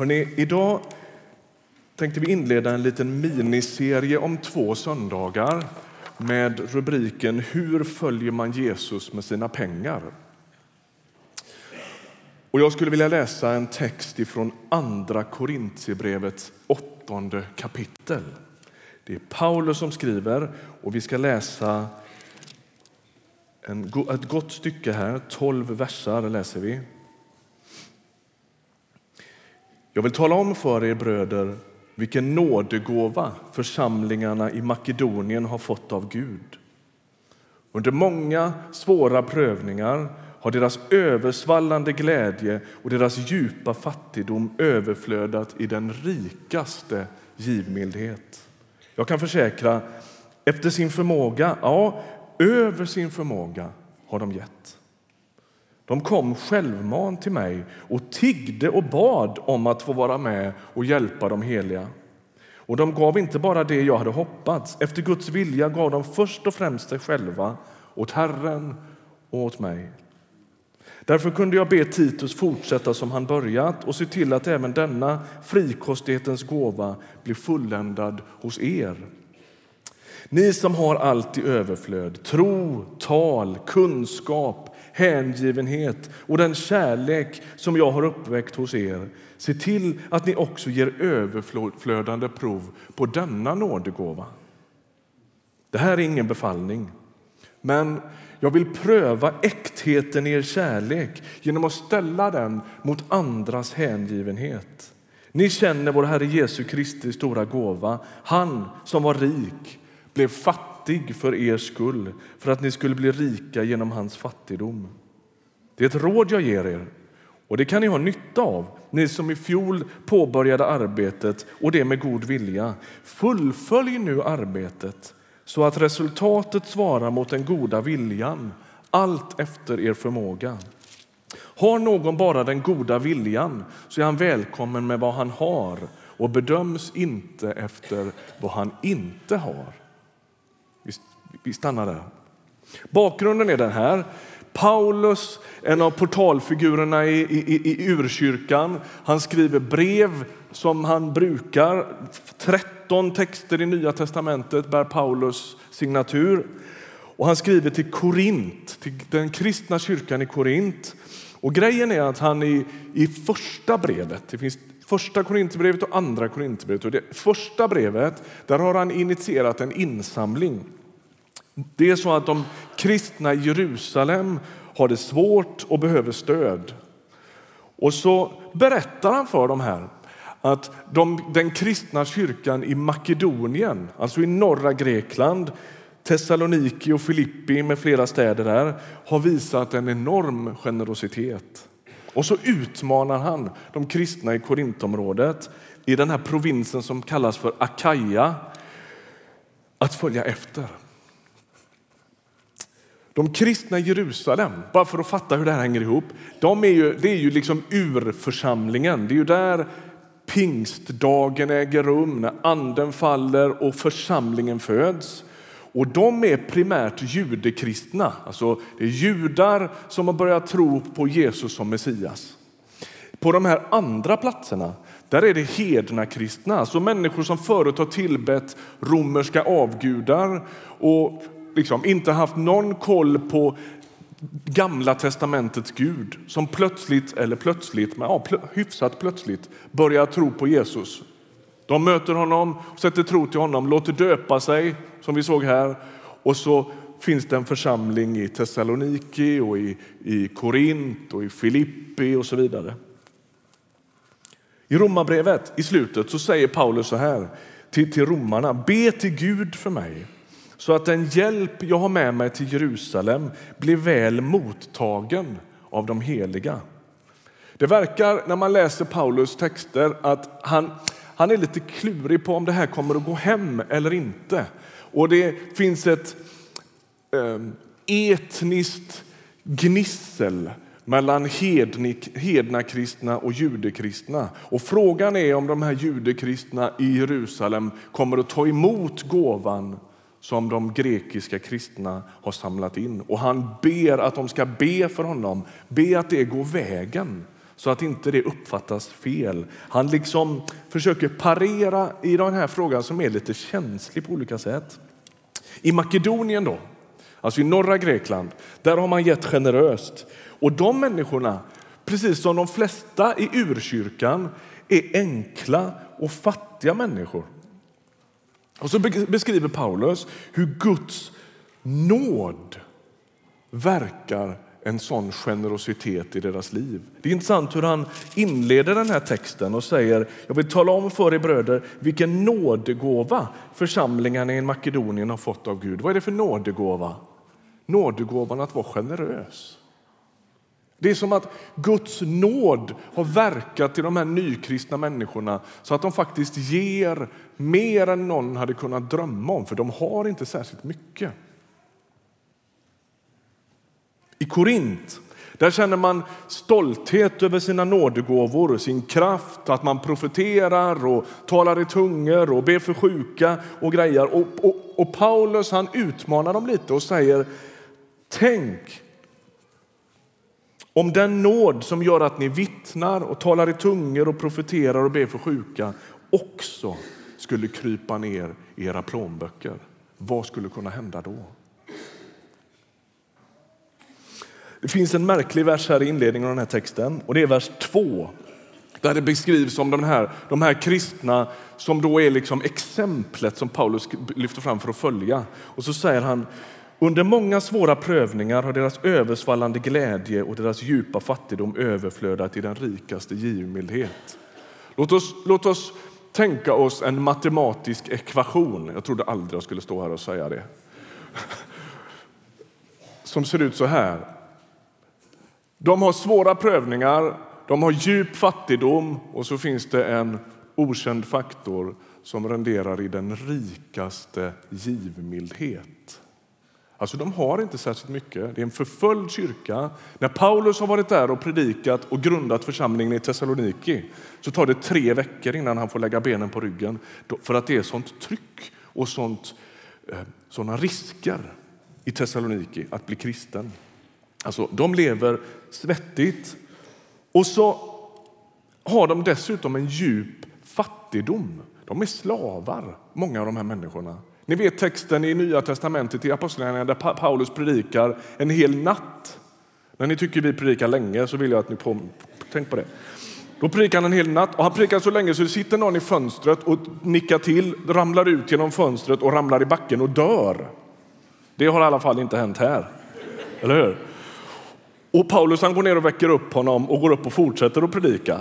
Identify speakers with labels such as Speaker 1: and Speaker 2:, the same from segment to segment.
Speaker 1: Hörrni, idag tänkte vi inleda en liten miniserie om två söndagar med rubriken Hur följer man Jesus med sina pengar? Och jag skulle vilja läsa en text från Andra Korintierbrevets åttonde kapitel. Det är Paulus som skriver och vi ska läsa en, ett gott stycke här, tolv versar läser vi. Jag vill tala om för er bröder vilken nådegåva församlingarna i Makedonien har fått av Gud. Under många svåra prövningar har deras översvallande glädje och deras djupa fattigdom överflödat i den rikaste givmildhet. Jag kan försäkra, efter sin förmåga, ja, över sin förmåga har de gett. De kom självmant till mig och tiggde och bad om att få vara med och hjälpa de heliga. Och de gav inte bara det jag hade hoppats. Efter Guds vilja gav de först och främst sig själva åt Herren och åt mig. Därför kunde jag be Titus fortsätta som han börjat och se till att även denna frikostighetens gåva blir fulländad hos er. Ni som har allt i överflöd, tro, tal, kunskap, hängivenhet och den kärlek som jag har uppväckt hos er. Se till att ni också ger överflödande prov på denna nådegåva. Det här är ingen befallning, men jag vill pröva äktheten i er kärlek genom att ställa den mot andras hängivenhet. Ni känner vår Herre Jesu Kristi stora gåva. Han som var rik blev fattig för er skull för att ni skulle bli rika genom hans fattigdom. Det är ett råd jag ger er och det kan ni ha nytta av, ni som i fjol påbörjade arbetet och det med god vilja. Fullfölj nu arbetet så att resultatet svarar mot den goda viljan, allt efter er förmåga. Har någon bara den goda viljan så är han välkommen med vad han har och bedöms inte efter vad han inte har. Vi stannar där. Bakgrunden är den här. Paulus, en av portalfigurerna i, i, i urkyrkan, han skriver brev som han brukar. 13 texter i Nya testamentet bär Paulus signatur. Och han skriver till Korint, till den kristna kyrkan i Korint. Och grejen är att han i, i första brevet, det finns första Korintbrevet och andra Korintbrevet. och det första brevet, där har han initierat en insamling. Det är så att de kristna i Jerusalem har det svårt och behöver stöd. Och så berättar han för dem här att de, den kristna kyrkan i Makedonien, alltså i norra Grekland, Thessaloniki och Filippi med flera städer där, har visat en enorm generositet. Och så utmanar han de kristna i Korintområdet i den här provinsen som kallas för Akaja att följa efter. De kristna i Jerusalem, bara för att fatta hur det här hänger ihop, de är ju, det är ju liksom urförsamlingen. Det är ju där pingstdagen äger rum, när anden faller och församlingen föds. Och de är primärt judekristna, alltså det är judar som har börjat tro på Jesus som Messias. På de här andra platserna där är det hedna kristna, alltså människor som förut har tillbett romerska avgudar och liksom inte haft någon koll på Gamla testamentets Gud som plötsligt, eller plötsligt, men ja, hyfsat plötsligt börjar tro på Jesus. De möter honom, sätter tro till honom, låter döpa sig, som vi såg här. Och så finns det en församling i Thessaloniki, och i, i Korint och i Filippi och så vidare. I Romarbrevet i slutet så säger Paulus så här till, till romarna. Be till Gud för mig så att den hjälp jag har med mig till Jerusalem blir väl mottagen av de heliga. Det verkar när man läser Paulus texter att han, han är lite klurig på om det här kommer att gå hem eller inte. Och det finns ett eh, etniskt gnissel mellan hednik, hedna kristna och judekristna. Och frågan är om de här judekristna i Jerusalem kommer att ta emot gåvan som de grekiska kristna har samlat in. Och han ber att de ska be för honom, be att det går vägen så att inte det uppfattas fel. Han liksom försöker parera i den här frågan som är lite känslig på olika sätt. I Makedonien, då, alltså i norra Grekland, där har man gett generöst. Och de människorna, precis som de flesta i urkyrkan, är enkla och fattiga människor. Och så beskriver Paulus hur Guds nåd verkar en sån generositet i deras liv. Det är intressant hur han inleder den här texten och säger jag vill tala om för er bröder vilken nådegåva församlingarna i Makedonien har fått av Gud. Vad är det för nådegåva? Nådegåvan att vara generös. Det är som att Guds nåd har verkat till de här nykristna människorna så att de faktiskt ger mer än någon hade kunnat drömma om, för de har inte särskilt mycket. I Korint där känner man stolthet över sina nådegåvor, sin kraft, att man profeterar och talar i tungor och ber för sjuka och grejer. Och, och, och Paulus han utmanar dem lite och säger Tänk om den nåd som gör att ni vittnar och talar i tungor och profeterar och ber för sjuka också skulle krypa ner i era plånböcker. Vad skulle kunna hända då? Det finns en märklig vers här i inledningen av den här texten och det är vers 2 där det beskrivs om de här, de här kristna som då är liksom exemplet som Paulus lyfter fram för att följa. Och så säger han under många svåra prövningar har deras översvallande glädje och deras djupa fattigdom överflödat i den rikaste givmildhet. Låt oss, låt oss tänka oss en matematisk ekvation. Jag trodde aldrig jag skulle stå här och säga det. Som ser ut så här. De har svåra prövningar, de har djup fattigdom och så finns det en okänd faktor som renderar i den rikaste givmildhet. Alltså, de har inte särskilt mycket. Det är en förföljd kyrka. När Paulus har varit där och predikat och grundat församlingen i Thessaloniki så tar det tre veckor innan han får lägga benen på ryggen för att det är sånt tryck och sånt, eh, såna risker i Thessaloniki att bli kristen. Alltså, de lever svettigt och så har de dessutom en djup fattigdom. De är slavar, många av de här människorna. Ni vet texten i Nya testamentet i Apostlagärningarna där Paulus predikar en hel natt. När ni tycker vi predikar länge så vill jag att ni på, tänk på det. Då predikar han en hel natt och han predikar så länge så det sitter någon i fönstret och nickar till, ramlar ut genom fönstret och ramlar i backen och dör. Det har i alla fall inte hänt här. Eller hur? Och Paulus han går ner och väcker upp honom och går upp och fortsätter att predika.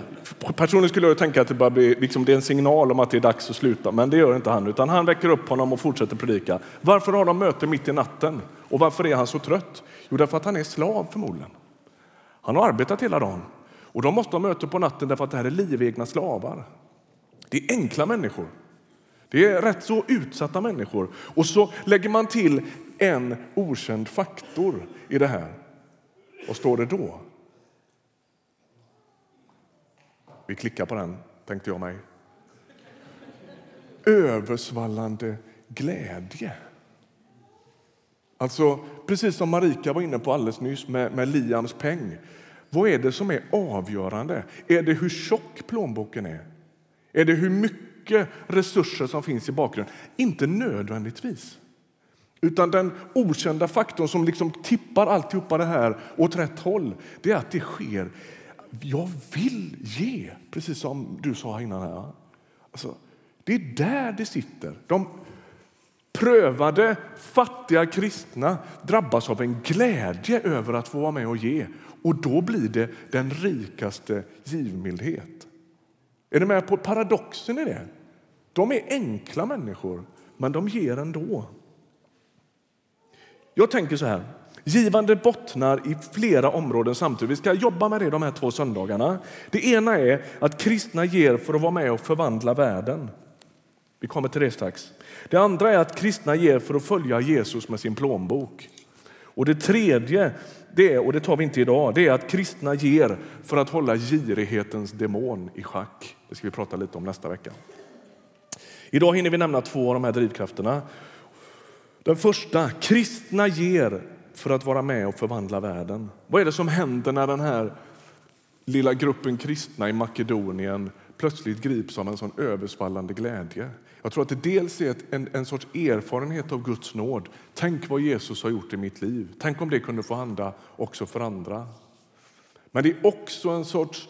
Speaker 1: Personligen skulle jag tänka att det, bara blir, liksom, det är en signal om att det är dags att sluta, men det gör inte han. Utan han väcker upp honom och fortsätter predika. Varför har de möte mitt i natten? Och varför är han så trött? Jo, därför att han är slav förmodligen. Han har arbetat hela dagen och de måste ha möte på natten därför att det här är livegna slavar. Det är enkla människor. Det är rätt så utsatta människor. Och så lägger man till en okänd faktor i det här. Vad står det då? Vi klickar på den, tänkte jag mig. Översvallande glädje. Alltså, precis som Marika var inne på alldeles nyss med, med Liams peng. Vad är det som är avgörande? Är det hur tjock plånboken är? Är det hur mycket resurser som finns i bakgrunden? Inte nödvändigtvis. Utan den okända faktorn som liksom tippar alltihopa det här åt rätt håll, det är att det sker. Jag vill ge, precis som du sa innan. här. Alltså, det är där det sitter. De prövade, fattiga kristna drabbas av en glädje över att få vara med och ge. Och då blir det den rikaste givmildhet. Är ni med på paradoxen i det? De är enkla människor, men de ger ändå. Jag tänker så här. Givande bottnar i flera områden samtidigt. Vi ska jobba med det de här två söndagarna. Det ena är att kristna ger för att vara med och förvandla världen. Vi kommer till det strax. Det andra är att kristna ger för att följa Jesus med sin plånbok. Och det tredje, det och det tar vi inte idag, det är att kristna ger för att hålla girighetens demon i schack. Det ska vi prata lite om nästa vecka. Idag hinner vi nämna två av de här drivkrafterna. Den första, kristna ger för att vara med och förvandla världen. Vad är det som händer när den här lilla gruppen kristna i Makedonien plötsligt grips av en sån översvallande glädje. Jag tror att det dels är ett, en, en sorts erfarenhet av Guds nåd. Tänk vad Jesus har gjort i mitt liv. Tänk om det kunde få hända också för andra. Men det är också en sorts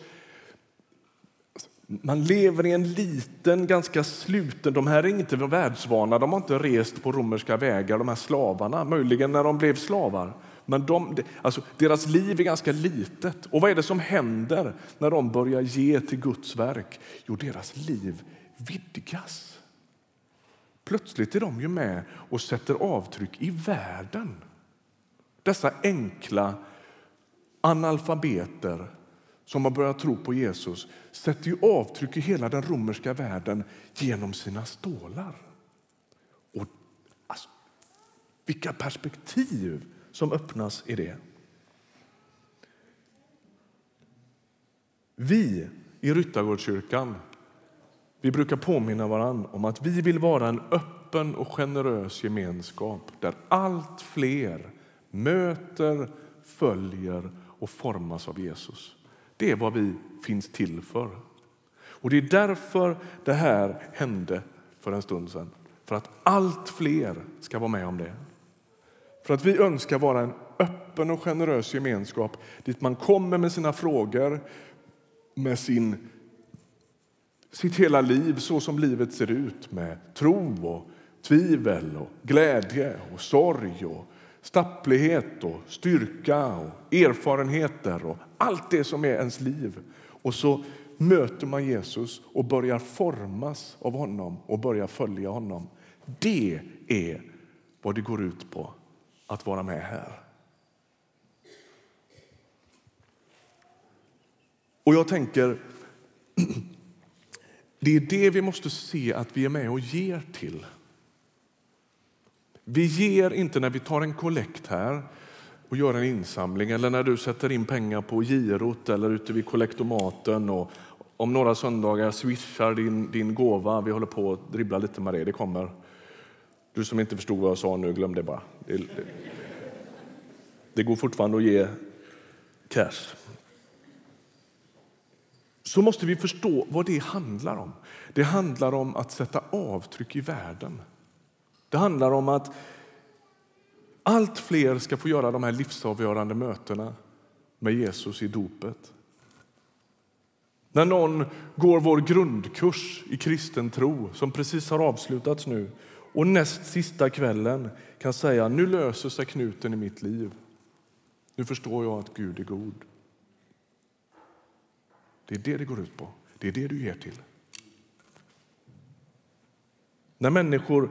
Speaker 1: man lever i en liten, ganska sluten... De här är inte världsvana, de har inte rest på romerska vägar, de här slavarna. Möjligen när de blev slavar. Men de, alltså, deras liv är ganska litet. Och vad är det som händer när de börjar ge till Guds verk? Jo, deras liv vidgas. Plötsligt är de ju med och sätter avtryck i världen. Dessa enkla analfabeter som har börjat tro på Jesus sätter ju avtryck i hela den romerska världen genom sina stålar. Och alltså, Vilka perspektiv som öppnas i det. Vi i Ryttargårdskyrkan vi brukar påminna varandra om att vi vill vara en öppen och generös gemenskap där allt fler möter, följer och formas av Jesus. Det är vad vi finns till för. Och Det är därför det här hände för en stund sedan. För att allt fler ska vara med om det. För att vi önskar vara en öppen och generös gemenskap dit man kommer med sina frågor, med sin, sitt hela liv så som livet ser ut med tro och tvivel, och glädje och sorg och stapplighet och styrka och erfarenheter och allt det som är ens liv. Och så möter man Jesus och börjar formas av honom och börjar följa honom. Det är vad det går ut på att vara med här. Och jag tänker, det är det vi måste se att vi är med och ger till. Vi ger inte när vi tar en kollekt här och gör en insamling eller när du sätter in pengar på girot eller ute vid kollektomaten och om några söndagar swishar din, din gåva. Vi håller på att dribbla lite med det. Det kommer. Du som inte förstod vad jag sa nu, glöm det bara. Det, det, det går fortfarande att ge cash. Så måste vi förstå vad det handlar om. Det handlar om att sätta avtryck i världen. Det handlar om att allt fler ska få göra de här livsavgörande mötena med Jesus i dopet. När någon går vår grundkurs i kristen tro som precis har avslutats nu och näst sista kvällen kan säga nu löser sig knuten i mitt liv. Nu förstår jag att Gud är god. Det är det det går ut på. Det är det du ger till. När människor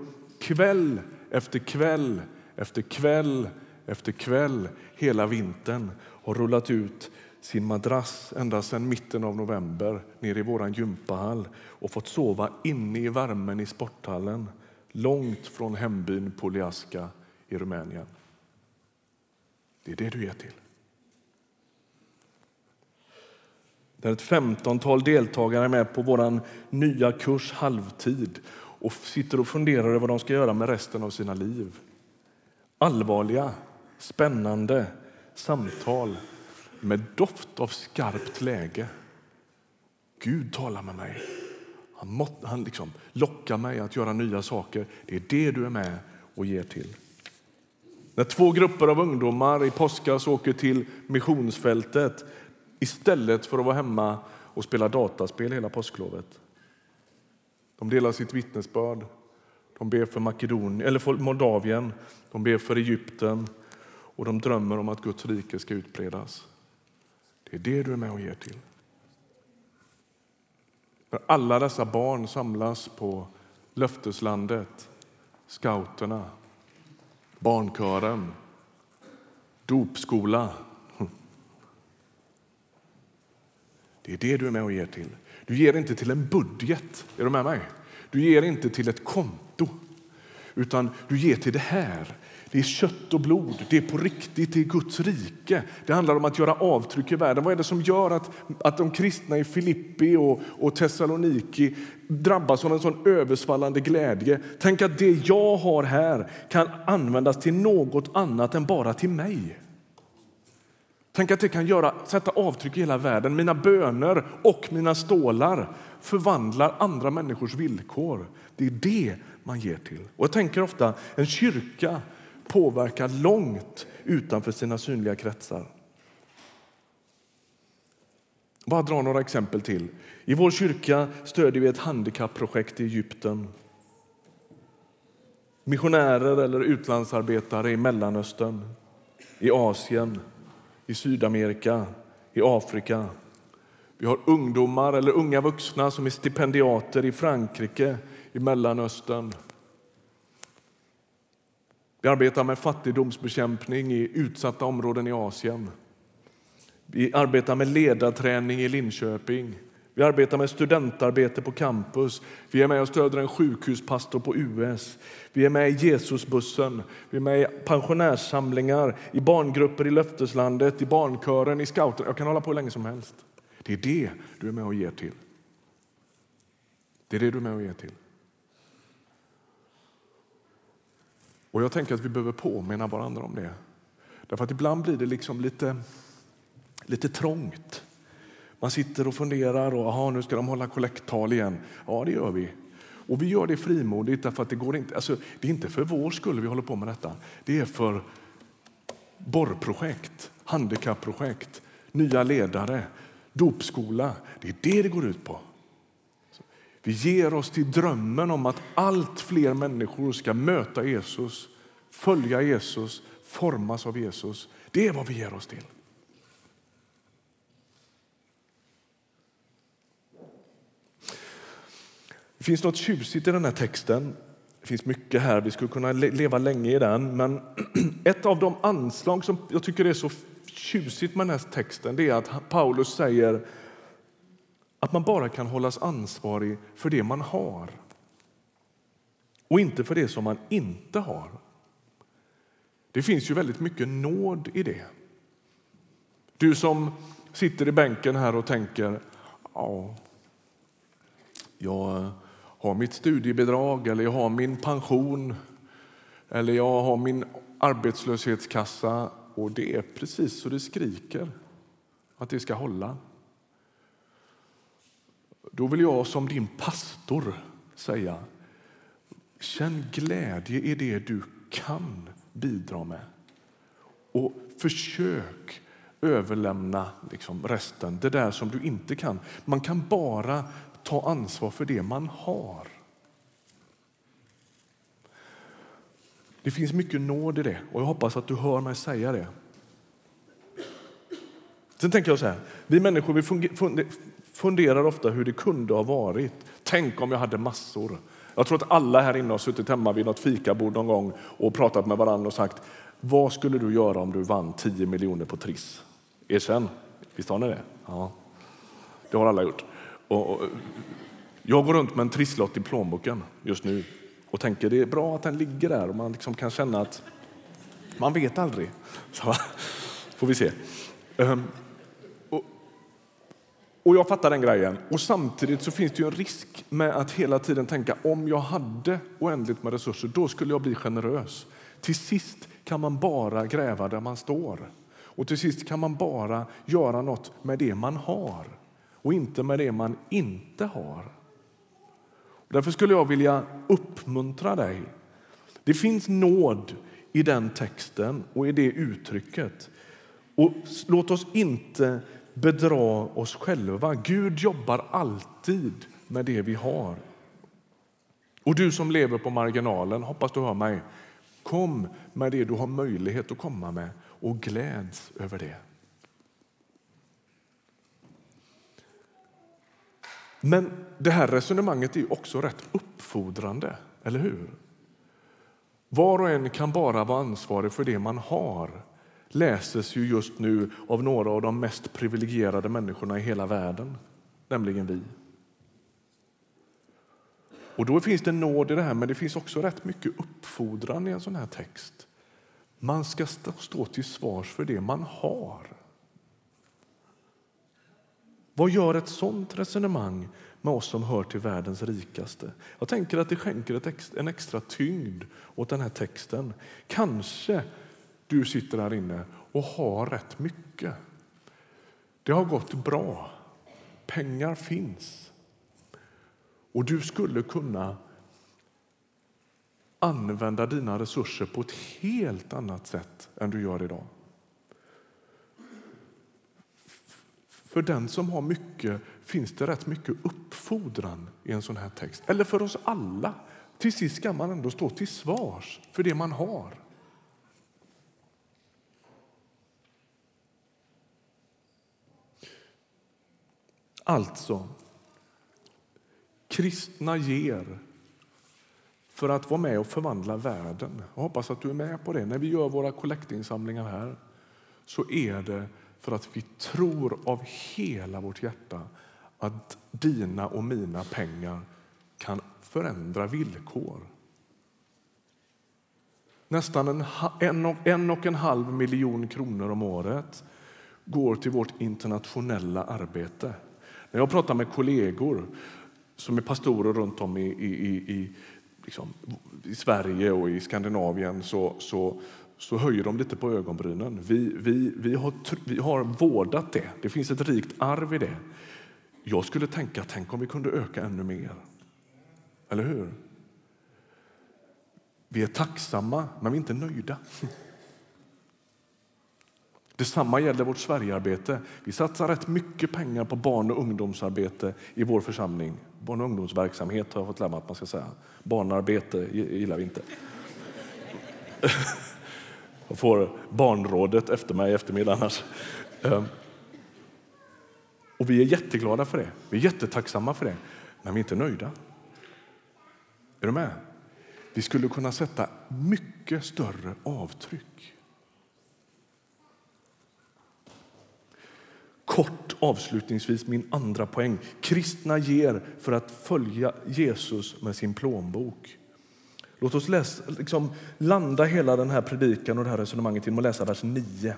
Speaker 1: kväll efter kväll efter kväll efter kväll hela vintern har rullat ut sin madrass ända sedan mitten av november nere i vår gympahall och fått sova inne i värmen i sporthallen långt från hembyn Poliaska i Rumänien. Det är det du ger till. Där ett femtontal deltagare är med på vår nya kurs halvtid och sitter och funderar över vad de ska göra med resten av sina liv. Allvarliga, spännande samtal med doft av skarpt läge. Gud talar med mig. Han, må, han liksom lockar mig att göra nya saker. Det är det du är med och ger till. När två grupper av ungdomar i påskas åker till missionsfältet istället för att vara hemma och spela dataspel hela påsklovet. De delar sitt vittnesbörd. De ber för Makedonien, eller för Moldavien, de ber för Egypten och de drömmer om att Guds rike ska utbredas. Det är det du är med och ger till. När alla dessa barn samlas på löfteslandet, scouterna, barnkören, dopskola. Det är det du är med och ger till. Du ger inte till en budget. Är du med mig? Du ger inte till ett konto, utan du ger till det här. Det är kött och blod, det är på riktigt, det är Guds rike. Det handlar om att göra avtryck i världen. Vad är det som gör att, att de kristna i Filippi och, och Thessaloniki drabbas av en sån översvallande glädje? Tänk att det jag har här kan användas till något annat än bara till mig. Tänk att det kan göra, sätta avtryck i hela världen. Mina böner och mina stålar förvandlar andra människors villkor. Det är det man ger till. Och jag tänker ofta en kyrka påverkar långt utanför sina synliga kretsar. Bara dra några exempel till. I vår kyrka stödjer vi ett handikappprojekt i Egypten. Missionärer eller utlandsarbetare i Mellanöstern, i Asien, i Sydamerika, i Afrika. Vi har ungdomar eller unga vuxna som är stipendiater i Frankrike, i Mellanöstern. Vi arbetar med fattigdomsbekämpning i utsatta områden i Asien. Vi arbetar med ledarträning i Linköping. Vi arbetar med studentarbete på campus. Vi är med och stöder en sjukhuspastor på US. Vi är med i Jesusbussen. Vi är med i pensionärssamlingar, i barngrupper i löfteslandet, i barnkören, i scouter. Jag kan hålla på hur länge som helst. Det är det du är med och ger till. Det är det du är med och ger till. Och jag tänker att vi behöver påminna varandra om det. Därför att ibland blir det liksom lite, lite trångt. Man sitter och funderar och aha, nu ska de hålla kollekttal igen. Ja, det gör vi. Och vi gör det frimodigt därför att det går inte. Alltså, det är inte för vår skull vi håller på med detta. Det är för borrprojekt, handikappprojekt, nya ledare, dopskola. Det är det det går ut på. Vi ger oss till drömmen om att allt fler människor ska möta Jesus, följa Jesus, formas av Jesus. Det är vad vi ger oss till. Det finns något tjusigt i den här texten. Det finns mycket här, vi skulle kunna leva länge i den. Men ett av de anslag som jag tycker är så tjusigt med den här texten det är att Paulus säger att man bara kan hållas ansvarig för det man har och inte för det som man inte har. Det finns ju väldigt mycket nåd i det. Du som sitter i bänken här och tänker ja, jag har mitt studiebidrag eller jag har min pension eller jag har min arbetslöshetskassa och det är precis så det skriker att det ska hålla. Då vill jag som din pastor säga känn glädje i det du kan bidra med. Och försök överlämna liksom resten, det där som du inte kan. Man kan bara ta ansvar för det man har. Det finns mycket nåd i det och jag hoppas att du hör mig säga det. Sen tänker jag så här, vi människor vi funderar ofta hur det kunde ha varit. Tänk om jag hade massor. Jag tror att alla här inne har suttit hemma vid något fikabord någon gång och pratat med varandra och sagt vad skulle du göra om du vann 10 miljoner på Triss? Erkänn. Visst har ni det? Ja, det har alla gjort. Och, jag går runt med en trisslott i plånboken just nu och tänker det är bra att den ligger där och man liksom kan känna att man vet aldrig. Så får vi se. Ehm, och, och, jag fattar den grejen. Och samtidigt så finns det en risk med att hela tiden tänka om jag hade oändligt med resurser, då skulle jag bli generös. Till sist kan man bara gräva där man står. Och till sist kan man bara göra något med det man har och inte med det man inte har. Därför skulle jag vilja uppmuntra dig. Det finns nåd i den texten och i det uttrycket. Och låt oss inte bedra oss själva. Gud jobbar alltid med det vi har. Och du som lever på marginalen, hoppas du hör mig. Kom med det du har möjlighet att komma med och gläds över det. Men det här resonemanget är också rätt uppfordrande, eller hur? Var och en kan bara vara ansvarig för det man har läses ju just nu av några av de mest privilegierade människorna i hela världen, nämligen vi. Och Då finns det nåd i det här, men det finns också rätt mycket uppfordran i en sån här text. Man ska stå till svars för det man har. Vad gör ett sånt resonemang med oss som hör till världens rikaste? Jag tänker att det skänker en extra tyngd åt den här texten. Kanske du sitter här inne och och har rätt mycket. Det har gått bra. Pengar finns. Och du skulle kunna använda dina resurser på ett helt annat sätt än du gör idag. För den som har mycket finns det rätt mycket uppfordran i en sån här text. Eller för oss alla. Till sist ska man ändå stå till svars för det man har. Alltså, kristna ger för att vara med och förvandla världen. Jag hoppas att du är med på det. När vi gör våra kollektinsamlingar här så är det för att vi tror av hela vårt hjärta att dina och mina pengar kan förändra villkor. Nästan en, en, och, en och en halv miljon kronor om året går till vårt internationella arbete. När jag pratar med kollegor som är pastorer runt om i, i, i, liksom, i Sverige och i Skandinavien så, så, så höjer de lite på ögonbrynen. Vi, vi, vi, har, vi har vårdat det. Det finns ett rikt arv i det. Jag skulle tänka, tänk om vi kunde öka ännu mer. Eller hur? Vi är tacksamma, men vi är inte nöjda. Detsamma gäller vårt Sverigearbete. Vi satsar rätt mycket pengar på barn och ungdomsarbete i vår församling. Barn och ungdomsverksamhet har jag fått lära mig att man ska säga. Barnarbete gillar vi inte. Jag får barnrådet efter mig i eftermiddag annars. Ehm, och vi är jätteglada för det. Vi är jättetacksamma för det. Men vi är inte nöjda. Är du med? Vi skulle kunna sätta mycket större avtryck. Kort avslutningsvis min andra poäng. Kristna ger för att följa Jesus med sin plånbok. Låt oss läsa, liksom, landa hela den här predikan och det här resonemanget genom att läsa vers 9.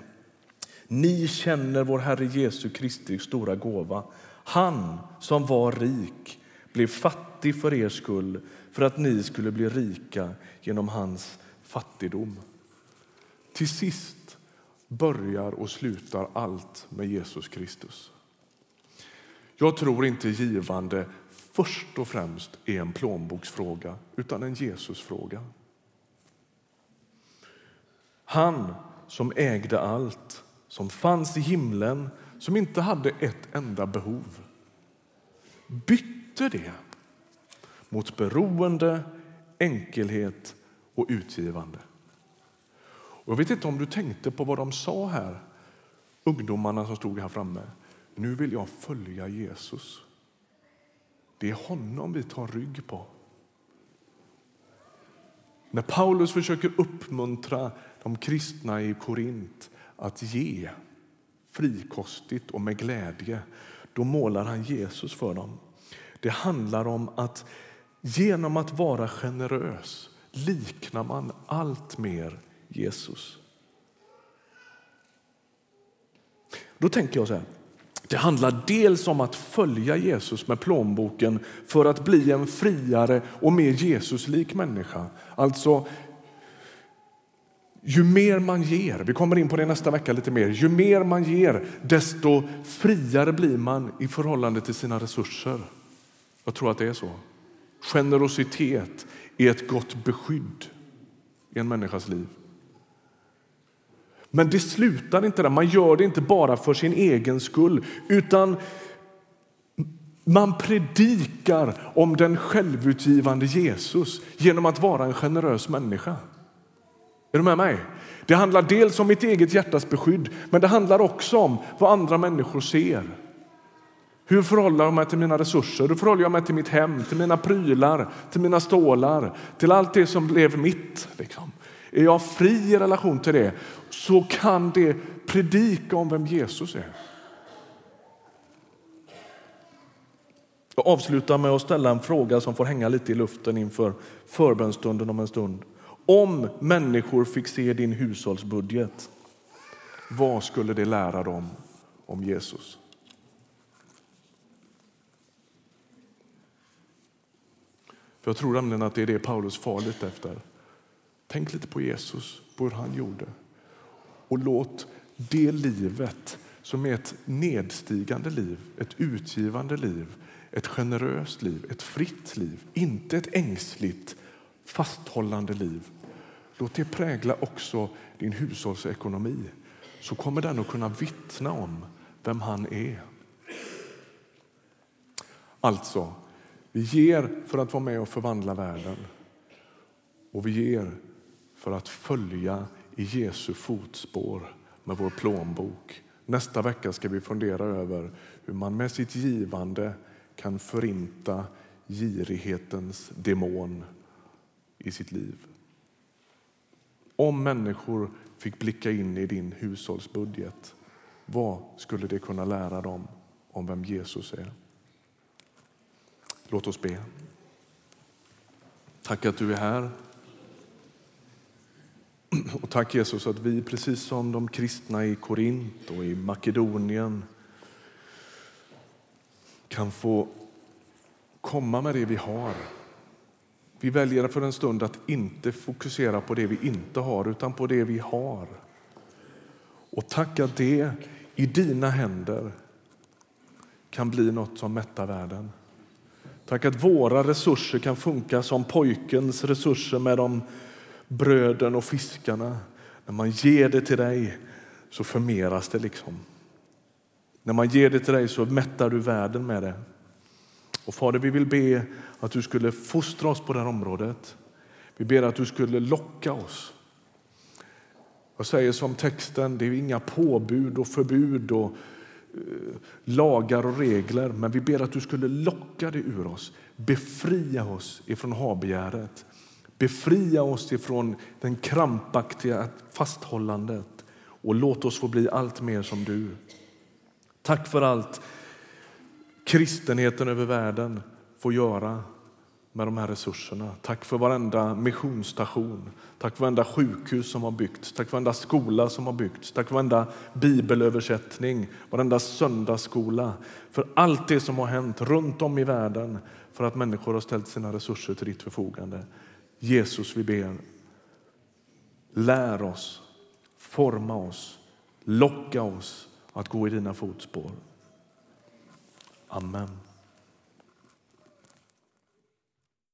Speaker 1: Ni känner vår Herre Jesu Kristi stora gåva. Han som var rik blev fattig för er skull för att ni skulle bli rika genom hans fattigdom. Till sist börjar och slutar allt med Jesus Kristus. Jag tror inte givande först och främst är en plånboksfråga utan en Jesusfråga. Han som ägde allt, som fanns i himlen som inte hade ett enda behov bytte det mot beroende, enkelhet och utgivande. Jag vet inte om du tänkte på vad de sa här, ungdomarna som stod här framme. Nu vill jag följa Jesus. Det är honom vi tar rygg på. När Paulus försöker uppmuntra de kristna i Korint att ge frikostigt och med glädje, då målar han Jesus för dem. Det handlar om att genom att vara generös liknar man allt mer Jesus. Då tänker jag så här. Det handlar dels om att följa Jesus med plånboken för att bli en friare och mer Jesuslik människa. Alltså, ju mer man ger, vi kommer in på det nästa vecka lite mer, ju mer man ger desto friare blir man i förhållande till sina resurser. Jag tror att det är så. Generositet är ett gott beskydd i en människas liv. Men det slutar inte där. Man gör det inte bara för sin egen skull utan man predikar om den självutgivande Jesus genom att vara en generös människa. Är du med mig? Det handlar dels om mitt eget hjärtas beskydd, men det handlar också om vad andra människor ser. Hur förhåller jag mig till mina resurser? Hur förhåller jag mig till mitt hem, till mina prylar, till mina stålar, till allt det som blev mitt? Liksom. Är jag fri i relation till det så kan det predika om vem Jesus är. Jag avslutar med att ställa en fråga som får hänga lite i luften inför förbönstunden om en stund. Om människor fick se din hushållsbudget, vad skulle det lära dem om Jesus? För Jag tror nämligen att det är det Paulus far efter. Tänk lite på Jesus, på hur han gjorde. Och låt det livet som är ett nedstigande liv, ett utgivande liv, ett generöst liv, ett fritt liv, inte ett ängsligt, fasthållande liv. Låt det prägla också din hushållsekonomi så kommer den att kunna vittna om vem han är. Alltså, vi ger för att vara med och förvandla världen och vi ger för att följa i Jesu fotspår med vår plånbok. Nästa vecka ska vi fundera över hur man med sitt givande kan förinta girighetens demon i sitt liv. Om människor fick blicka in i din hushållsbudget, vad skulle det kunna lära dem om vem Jesus är? Låt oss be. Tack att du är här. Och tack Jesus att vi, precis som de kristna i Korint och i Makedonien kan få komma med det vi har. Vi väljer för en stund att inte fokusera på det vi inte har, utan på det vi har. Och tack att det i dina händer kan bli något som mättar världen. Tack att våra resurser kan funka som pojkens resurser med de bröden och fiskarna. När man ger det till dig så förmeras det. liksom. När man ger det till dig så mättar du världen med det. Och Fader, vi vill be att du skulle fostra oss på det här området. Vi ber att du skulle locka oss. Jag säger som texten, det är inga påbud och förbud och eh, lagar och regler, men vi ber att du skulle locka det ur oss. Befria oss ifrån habegäret. Befria oss ifrån den krampaktiga fasthållandet och låt oss få bli allt mer som du. Tack för allt kristenheten över världen får göra med de här resurserna. Tack för varenda missionsstation, tack för varenda sjukhus som har byggts, tack för varenda skola som har byggts, tack för varenda bibelöversättning, varenda söndagsskola, för allt det som har hänt runt om i världen för att människor har ställt sina resurser till ditt förfogande. Jesus, vi ber, lär oss, forma oss, locka oss att gå i dina fotspår. Amen.